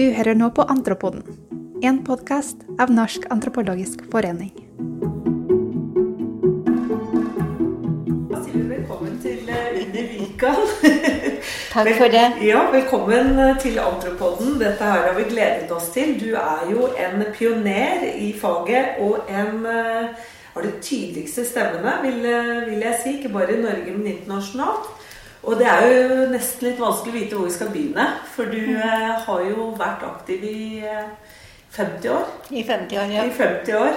Du hører nå på Antropoden, en podkast av Norsk antropologisk forening. Velkommen til Inni Unni Vika. Takk for det. Ja, velkommen eh, til Antropoden. Dette her har vi gledet oss til. Du er jo en pioner i faget og en eh, av de tydeligste stemmene, vil, vil jeg si. Ikke bare i Norge, men internasjonalt. Og det er jo nesten litt vanskelig å vite hvor vi skal begynne. For du mm. har jo vært aktiv i eh, 50 år. I 50 år, ja. I 50 år.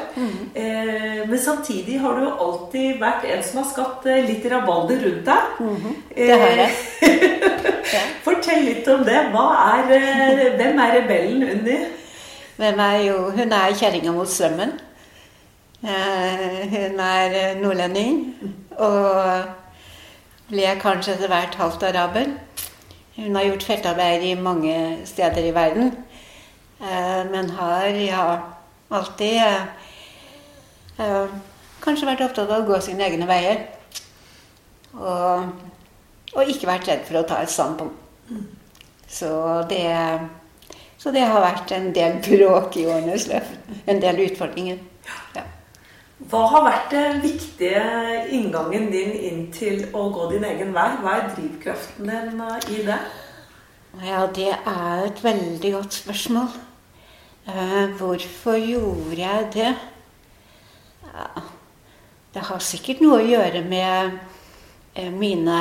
Eh, men samtidig har du alltid vært en som har skapt eh, litt rabalder rundt deg. Det har jeg. Eh, Fortell litt om det. Er, eh, hvem er rebellen Unni? Hvem er jo Hun er kjerringa mot strømmen. Eh, hun er eh, nordlending. Og ble kanskje etter hvert halvt araber. Hun har gjort feltarbeid i mange steder i verden. Eh, men har ja, alltid eh, eh, kanskje vært opptatt av å gå sine egne veier. Og, og ikke vært redd for å ta et standpunkt. Så det, så det har vært en del bråk i årenes løp. En del utfordringer. Ja. Hva har vært den viktige inngangen din inn til å gå din egen vei? Hva er drivkraften din eh, i det? ja, det er et veldig godt spørsmål. Eh, hvorfor gjorde jeg det? Det har sikkert noe å gjøre med eh, mine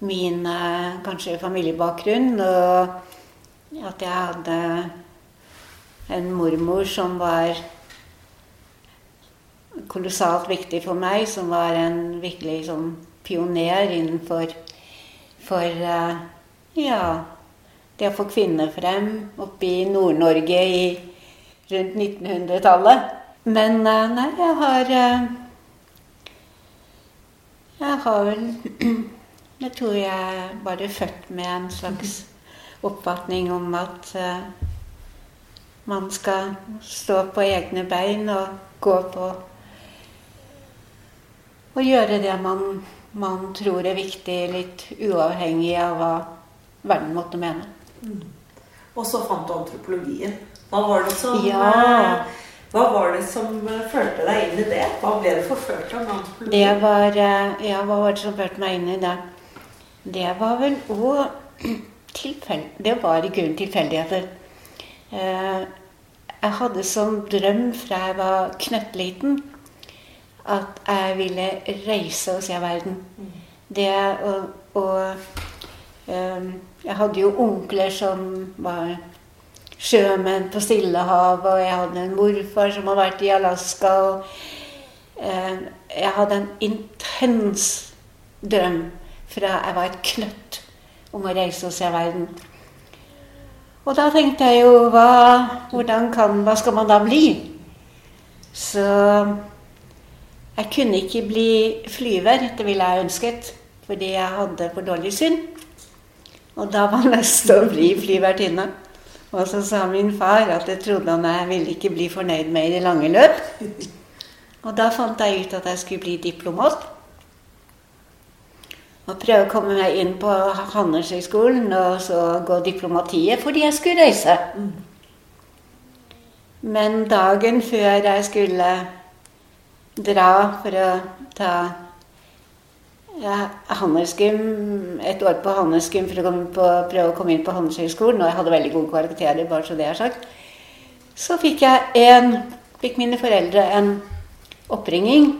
min kanskje familiebakgrunn. Og at jeg hadde en mormor som var kolossalt viktig for meg. Som var en virkelig sånn pioner innenfor for, eh, ja, det å få kvinner frem oppe i Nord-Norge i rundt 1900-tallet. Men eh, nei, jeg har eh, Jeg har vel Jeg tror jeg bare født med en slags oppfatning om at man skal stå på egne bein og gå på Og gjøre det man, man tror er viktig, litt uavhengig av hva verden måtte mene. Og så fant du antropologien. Hva var det som, Ja. eh, hva var det som eh, førte deg inn i det? Hva ble du forført av? Det var eh, Ja, hva var det som førte meg inn i det? Det var vel òg tilfell... Det var i grunnen tilfeldigheter. Jeg hadde som drøm fra jeg var knøttliten at jeg ville reise og se verden. Det og, og eh, Jeg hadde jo onkler som var sjømenn på Stillehavet, og jeg hadde en morfar som hadde vært i Alaska. og um, Jeg hadde en intens drøm fra jeg var et knøtt om å reise og se verden. Og da tenkte jeg jo hva, hvordan kan, hva skal man da bli? Så jeg kunne ikke bli flyver, det ville jeg ønsket, fordi jeg hadde for dårlig syn. Og da var lyst til å bli flyvertinne. Og så sa min far at jeg trodde han jeg ville ikke bli fornøyd med i det lange løp. Og da fant jeg ut at jeg skulle bli diplomat. Og prøve å komme meg inn på Handelshøyskolen og så gå diplomatiet fordi jeg skulle reise. Men dagen før jeg skulle dra for å ta ja, handelsgym, et år på handelsgym for å på, prøve å komme inn på Handelshøyskolen, og jeg hadde veldig gode karakterer, bare så det er sagt, så fikk jeg en, fikk mine foreldre en oppringing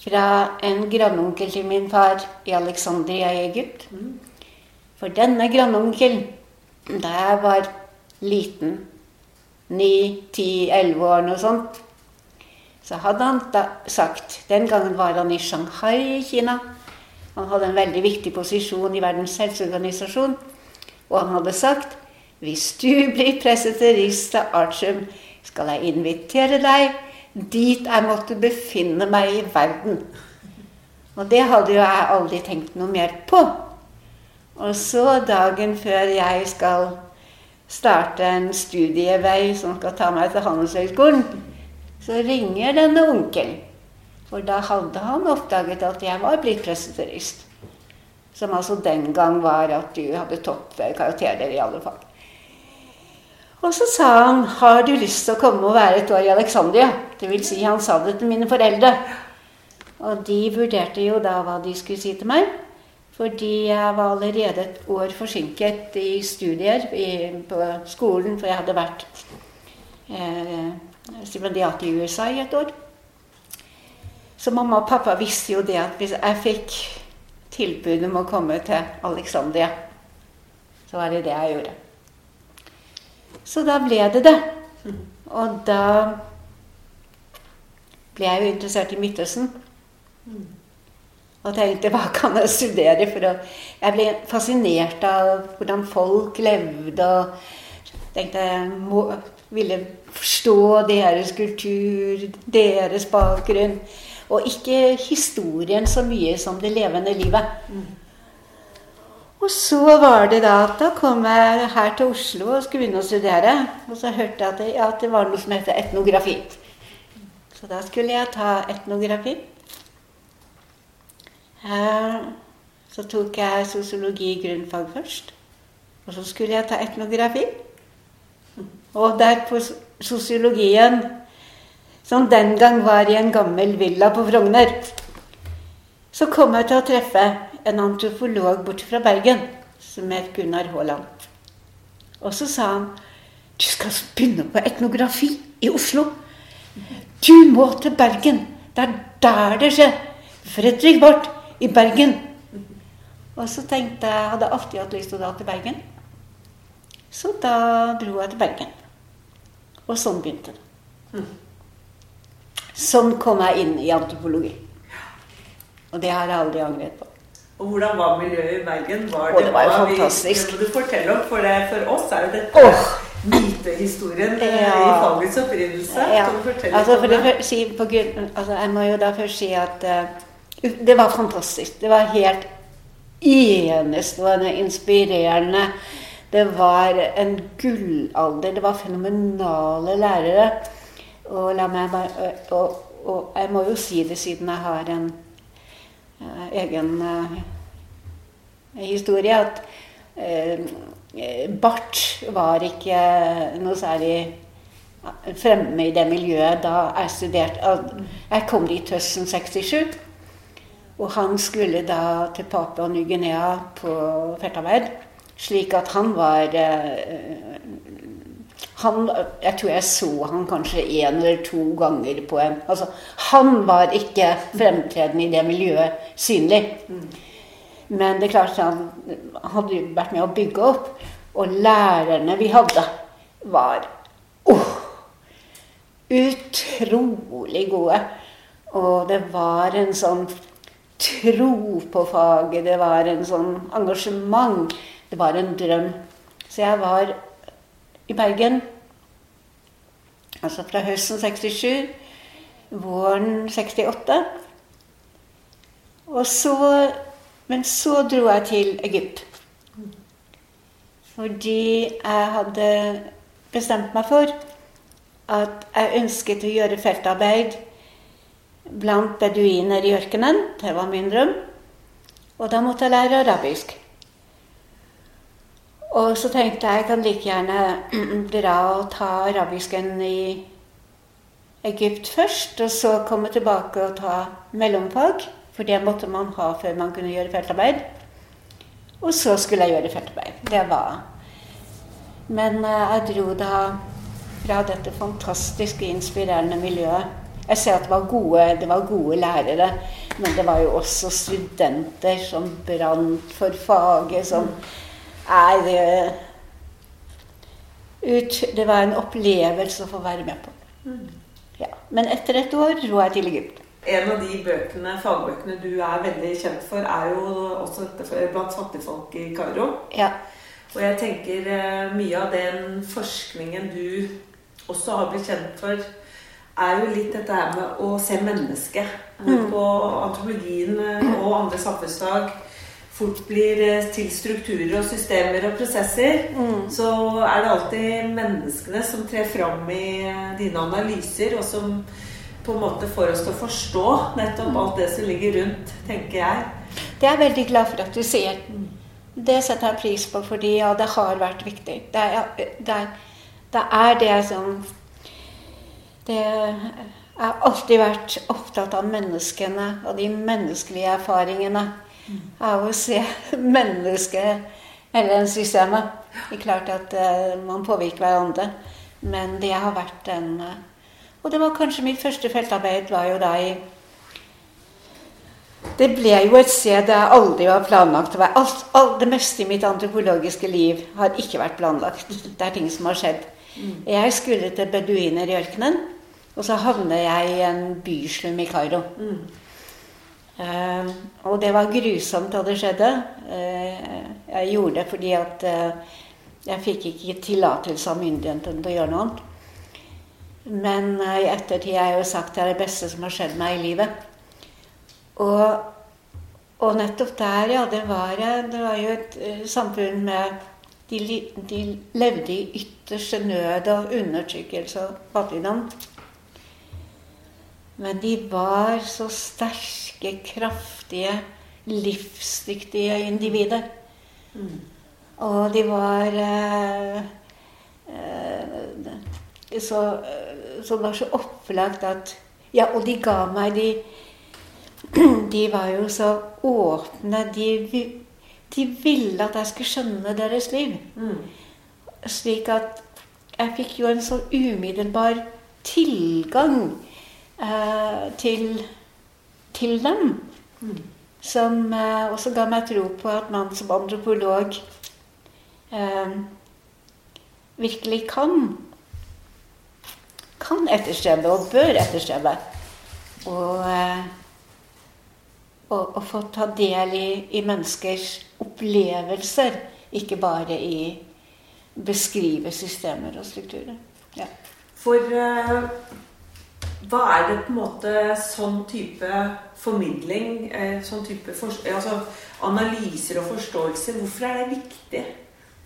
fra en grandonkel til min far i Alexandria i Egypt. For denne grandonkelen, da jeg var liten, ni, ti, elleve år, noe sånt, så hadde han da sagt Den gangen var han i Shanghai i Kina. Han hadde en veldig viktig posisjon i Verdens helseorganisasjon. Og han hadde sagt hvis du blir preseterist av Artium, skal jeg invitere deg dit jeg måtte befinne meg i verden. Og det hadde jo jeg aldri tenkt noe mer på. Og så dagen før jeg skal starte en studievei som skal ta meg til Handelshøyskolen, så ringer denne onkelen. For da hadde han oppdaget at jeg var blitt preseterist. Som altså den gang var at du hadde topp karakterer i alle fag. Og så sa han 'Har du lyst til å komme og være et år i Alexandria?' Det vil si, han sa det til mine foreldre. Og de vurderte jo da hva de skulle si til meg. Fordi jeg var allerede et år forsinket i studier i, på skolen, for jeg hadde vært eh, stipendiat i USA i et år. Så mamma og pappa visste jo det at hvis jeg fikk tilbud om å komme til Alexandria, så var det det jeg gjorde. Så da ble det det. Og da ble jeg jo interessert i Midtøsten. Og tenkte hva kan jeg studere for å Jeg ble fascinert av hvordan folk levde. og tenkte jeg må, ville forstå deres kultur, deres bakgrunn. Og ikke historien så mye som det levende livet. Og så var det da at da kom jeg her til Oslo og skulle begynne å studere. Og så hørte jeg at det, at det var noe som heter etnografi. Så da skulle jeg ta etnografi. Eh, så tok jeg sosiologi grunnfag først. Og så skulle jeg ta etnografi. Og der på sosiologien, som den gang var i en gammel villa på Frogner, så kom jeg til å treffe en antropolog borte fra Bergen som het Gunnar Haaland. Og så sa han du skal begynne på etnografi i Oslo. Du må til Bergen. Det er der det skjer. Fredrik Barth i Bergen. Og så tenkte jeg hadde alltid hatt lyst til å dra til Bergen. Så da dro jeg til Bergen. Og sånn begynte det. Sånn kom jeg inn i antropologi. Og det har jeg aldri angret på. Og hvordan var miljøet i Bergen? Var det, det var jo fantastisk. vi- du fortelle om, for, det, for oss er jo dette oh. mytehistorien eh, Ja. i fagets opprinnelse. Ja. Kan du fortelle Altså, for det, det? si, på grunn, altså, jeg må jo da først si at uh, det var fantastisk. Det var helt enestående inspirerende. Det var en gullalder. Det var fenomenale lærere. Og, bare, og, og jeg må jo si det siden jeg har en uh, egen uh, historie, at uh, bart var ikke noe særlig fremme i det miljøet da jeg studerte. Jeg kom dit høsten 67. Og han skulle da til Papua Ny-Guinea på feltarbeid. Slik at han var eh, han, Jeg tror jeg så han kanskje én eller to ganger på en Altså, han var ikke fremtredende i det miljøet synlig. Men det er klart han hadde vært med å bygge opp. Og lærerne vi hadde, var oh, utrolig gode. Og det var en sånn tro på faget, det var en sånn engasjement. Det var en drøm. Så jeg var i Bergen altså fra høsten 67, våren 68. Og så Men så dro jeg til Egypt. Fordi jeg hadde bestemt meg for at jeg ønsket å gjøre feltarbeid blant beduiner i ørkenen. Det var min drøm. Og da måtte jeg lære arabisk. Og så tenkte jeg jeg kan like gjerne dra og ta arabisken i Egypt først, og så komme tilbake og ta mellomfag. For det måtte man ha før man kunne gjøre feltarbeid. Og så skulle jeg gjøre feltarbeid. Det var Men eh, jeg dro da fra dette fantastiske, inspirerende miljøet. Jeg ser at det var gode, det var gode lærere, men det var jo også studenter som brant for faget, som er ut, Det var en opplevelse å få være med på. Ja. Men etter et år dro jeg til Egypt. En av de bøkene, fagbøkene du er veldig kjent for, er jo også dette blant fattigfolk i Kairo. Ja. Og jeg tenker eh, mye av den forskningen du også har blitt kjent for, er jo litt dette her med å se mennesket. Hvor på antropologien eh, og andre samfunnsfag fort blir eh, til strukturer og systemer og prosesser, så er det alltid menneskene som trer fram i eh, dine analyser, og som på en måte får oss til å forstå nettopp alt det som ligger rundt, tenker jeg. Det er jeg veldig glad for at du sier. Det setter jeg pris på, fordi ja, det har vært viktig. Det er, det er, det er det som det, Jeg har alltid vært opptatt av menneskene og de menneskelige erfaringene. Av å se mennesket eller systemet. Det er klart at uh, man påvirker hverandre, men det har vært en uh, Og det var kanskje mitt første feltarbeid var jo da i det ble jo et sted jeg aldri var planlagt å være. Alt, alt, det meste i mitt antropologiske liv har ikke vært planlagt. Det er ting som har skjedd. Mm. Jeg skulle til beduiner i ørkenen, og så havner jeg i en byslum i Kairo. Uh, og det var grusomt da det skjedde. Eh, jeg gjorde det fordi at eh, jeg fikk ikke tillatelse av myndighetene til å gjøre noe annet. Men i ettertid har jeg jo sagt det er det beste som har skjedd meg i livet. Og, og nettopp der, ja, det var, det var jo et uh, samfunn med de, de, levde i ytterste nød og undertrykkelse og fattigdom. Men de var så sterke, kraftige, livsdyktige individer. Mm. Og de var eh, eh, så, så var så opplagt at Ja, og de ga meg de de var jo så åpne. De, de ville at jeg skulle skjønne deres liv. Mm. Slik at jeg fikk jo en så umiddelbar tilgang eh, til, til, dem. Mm. Som eh, også ga meg tro på at man som antropolog eh, virkelig kan kan etterstrebe og bør etterstrebe. Og og, og få ta del i, i, menneskers opplevelser, ikke bare i beskrive systemer og strukturer. Ja. For uh, hva er det på en måte sånn type formidling, uh, sånn type altså, analyser og forståelser, hvorfor er det viktig?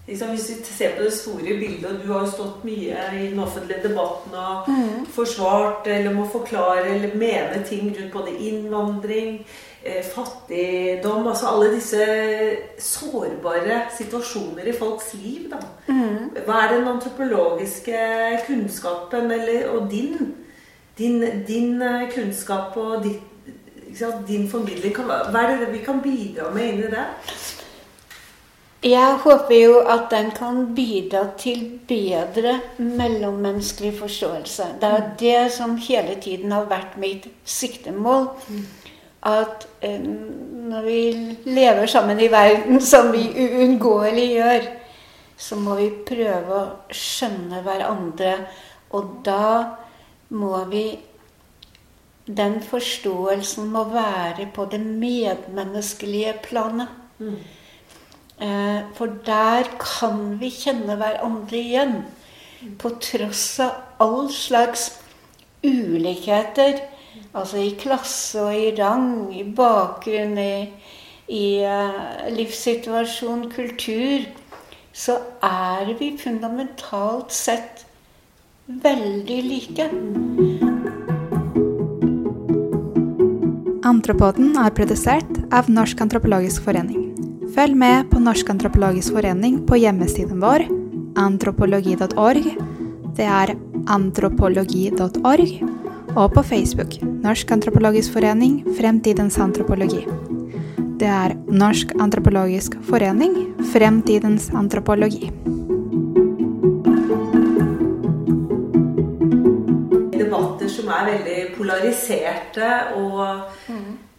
Liksom, hvis vi ser på det store bildet, og du har jo stått mye i den offentlige debatten og mm. forsvart eller må forklare eller mene ting rundt både innvandring, Eh, fattigdom Altså alle disse sårbare situasjoner i folks liv. Da. Mm. Hva er den antropologiske kunnskapen eller, og din, din, din eh, kunnskap og ditt, din formidling? Hva er det vi kan bidra med inn i det? Jeg håper jo at den kan bidra til bedre mellommenneskelig forståelse. Det er mm. det som hele tiden har vært mitt siktemål. Mm at eh, når vi lever sammen i verden, som vi uunngåelig gjør, så må vi prøve å skjønne hverandre. Og da må vi Den forståelsen må være på det medmenneskelige planet. Mm. Eh, for der kan vi kjenne hverandre igjen. På tross av all slags ulikheter Altså i klasse og i rang, i bakgrunn, i, i uh, livssituasjon, kultur, så er vi fundamentalt sett veldig like. Antropoden er produsert av Norsk antropologisk forening. Følg med på Norsk antropologisk forening på hjemmesiden vår antropologi.org. Det er antropologi.org og på Facebook Norsk antropologisk forening Fremtidens antropologi. Det er Norsk antropologisk forening Fremtidens antropologi. Er veldig polariserte og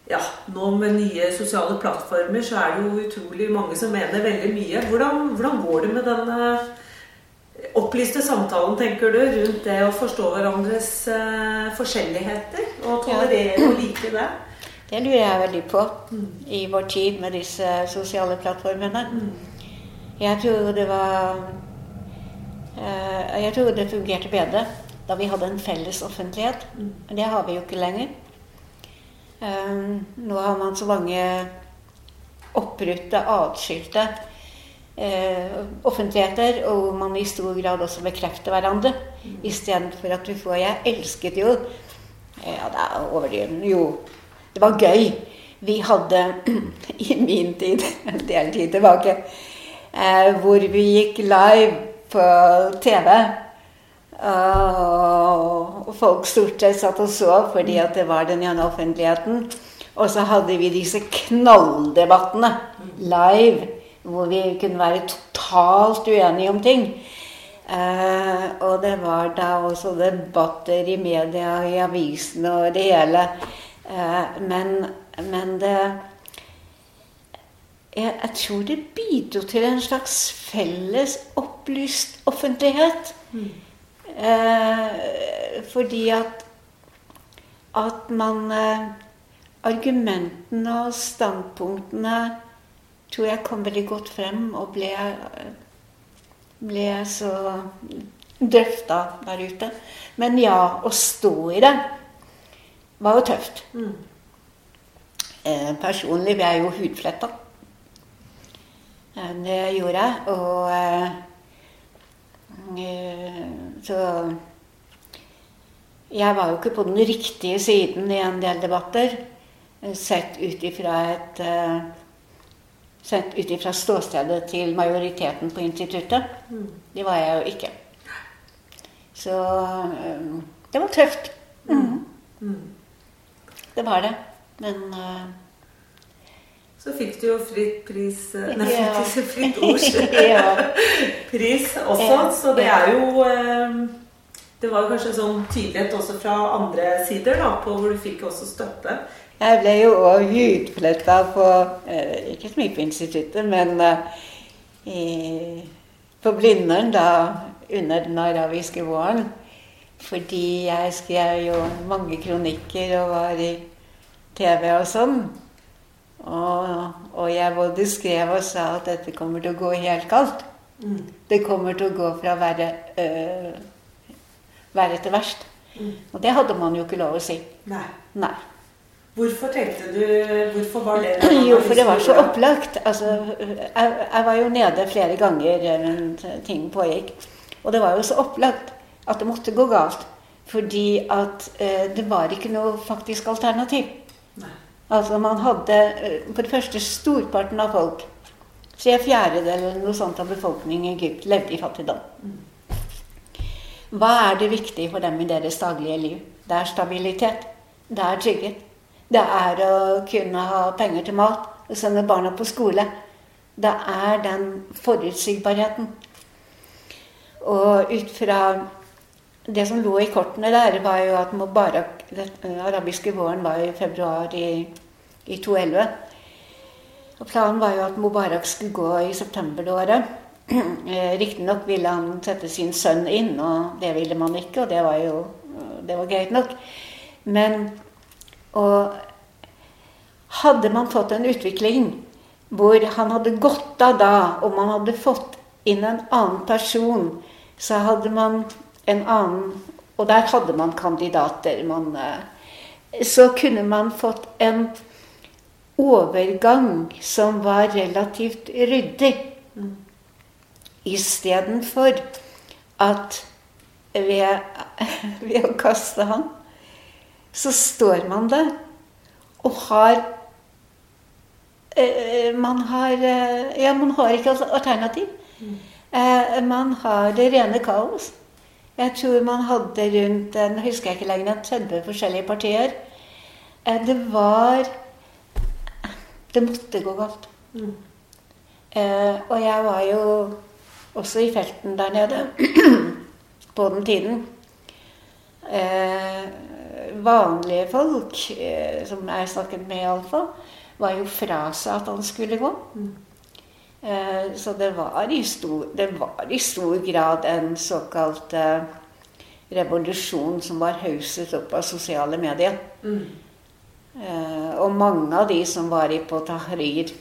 ja, nå med nye sosiale plattformer så er det jo utrolig mange som mener veldig mye. Hvordan, hvordan går det med den opplyste samtalen, tenker du, rundt det å forstå hverandres uh, forskjelligheter? Og tolerere og like det? Det lurer jeg veldig på mm. i vår tid med disse sosiale plattformene. Mm. Jeg tror det var uh, Jeg tror det fungerte bedre da vi hadde en felles offentlighet. Mm. Men det har vi jo ikke lenger. Um, nå har man så mange oppbrutte, atskilte eh, offentligheter, og man i stor grad også bekrefter hverandre. Mm. Istedenfor at du får 'Jeg elsket jo' Ja, det er overdrivende. Jo, det var gøy. Vi hadde i min tid, en del tid tilbake, eh, hvor vi gikk live på TV Og folk stort sett satt og så fordi at det var den ene offentligheten. Og så hadde vi disse knalldebattene live, hvor vi kunne være totalt uenige om ting. Eh, og det var da også debatter i media, i avisene og det hele. Eh, men, men det jeg, jeg, tror det bidro til en slags felles opplyst offentlighet. Mm. Eh, fordi at at man eh, Argumentene og standpunktene tror jeg kom veldig godt frem og ble, ble så drøfta der ute. Men ja, å stå i det var jo tøft. Mm. Eh, personlig ble jeg jo hudfletta. Eh, det gjorde jeg. Og eh, så jeg var jo ikke på den riktige siden i en del debatter, eh, sett ut ifra et eh, Sett ut ifra ståstedet til majoriteten på instituttet. Mm. Det var jeg jo ikke. Så det var tøft. Mm. Mm. Det var det. Men så fikk du jo fritt pris eh, Nei, ja. fritt ords pris også. Så det er jo eh, Det var kanskje sånn tydelighet også fra andre sider da, på hvor du fikk også støtte. Jeg ble jo òg hudfletta på eh, Ikke så mye på instituttet, men på Blindern da under den arabiske våren. Fordi jeg skrev jo mange kronikker og var i TV og sånn. Og, og, jeg både skrev og sa at dette kommer til å gå helt kaldt. Mm. Det kommer til å gå fra verre, øh, verre til verst. Mm. Og det hadde man jo ikke lov å si. Nei. Nei. Hvorfor tenkte du Hvorfor var det Jo, for det var så opplagt. Altså, jeg, jeg, var jo nede flere ganger mens ting pågikk. Og det var jo så opplagt at det måtte gå galt. Fordi at øh, det var ikke noe faktisk alternativ. Nei. Altså man hadde eh, For det første storparten av folk, tre fjerdedeler eller noe sånt av befolkningen i Egypt, levde i fattigdom. Hva er det viktige for dem i deres daglige liv? Det er stabilitet. Det er trygghet. Det er å kunne ha penger til mat og sende barna på skole. Det er den forutsigbarheten. Og ut fra det som lå i kortene der, var jo at Mubarak Den arabiske våren var i februar i, i 2011. Og planen var jo at Mubarak skulle gå i september det året. Eh, riktignok ville han sette sin sønn inn, og det ville man ikke, og det var jo det var greit nok. Men og hadde man fått en utvikling hvor han hadde gått av da, og man hadde fått inn en annen person, så hadde man en annen Og der hadde man kandidater. Man, eh, så kunne man fått en overgang som var relativt ryddig. Mm. Istedenfor at ved, ved å kaste han, så står man der og har eh, man har eh, Ja, man har ikke alternativ. Mm. Man har det rene kaos. Jeg tror man hadde rundt nå husker jeg ikke lenger, 30 forskjellige partier. Eh, det var Det måtte gå galt. Mm. Eh, og jeg var jo også i felten der nede på den tiden. Eh, vanlige folk, som jeg snakket med iallfall, var jo fra seg at han skulle gå. Mm. Eh, så det var, stor, det var, i stor, grad en såkalt eh, revolusjon som var hauset opp av sosiale medier. Mm. Eh, og mange av de som var i på Tahrir,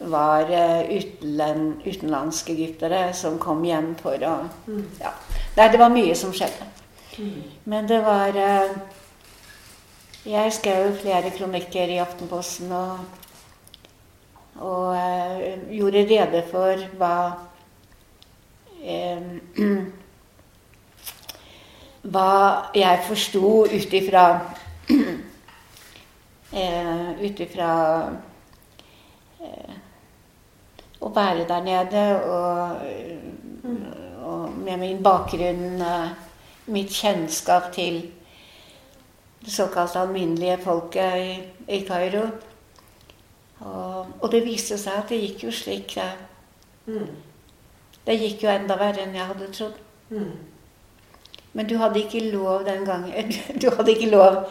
var utland, utenlandske egyptere som kom hjem for å mm. ja. Det var mye som skjedde. Mm. Men det var Jeg skrev flere kronikker i Aftenposten. og og eh, gjorde rede for hva eh, Hva jeg forsto ut ifra eh, Ut ifra eh, å være der nede og, og med min bakgrunn mitt kjennskap til det såkalt alminnelige folket i, i Kairo. Og, og, det viste seg at det gikk jo slik. Det, mm. det gikk jo enda verre enn jeg hadde trodd. Mm. Men du hadde ikke lov den gangen. Du hadde ikke lov.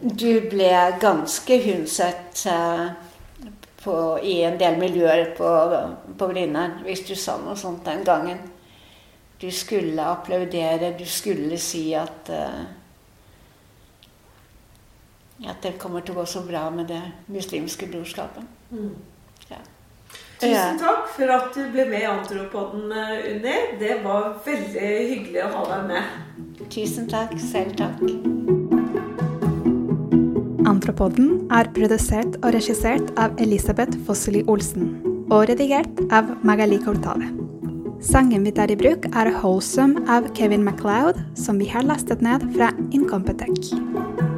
Du ble ganske hunset uh, i en del miljøer på, på Blindern hvis du sa noe sånt den gangen. Du skulle applaudere, du skulle si at uh, at det kommer til å gå så bra med det muslimske brorskapet. Mm. Ja. Tusen takk for at du ble med i Antropoden, Unni. Det var veldig hyggelig å ha deg med. Tusen takk. Selv takk. Antropoden er produsert og regissert av Elisabeth Fosseli Olsen og redigert av Magali Cortale. Sangen vi tar i bruk, er 'Wholesome' av Kevin MacLeod, som vi har lastet ned fra Incompetech.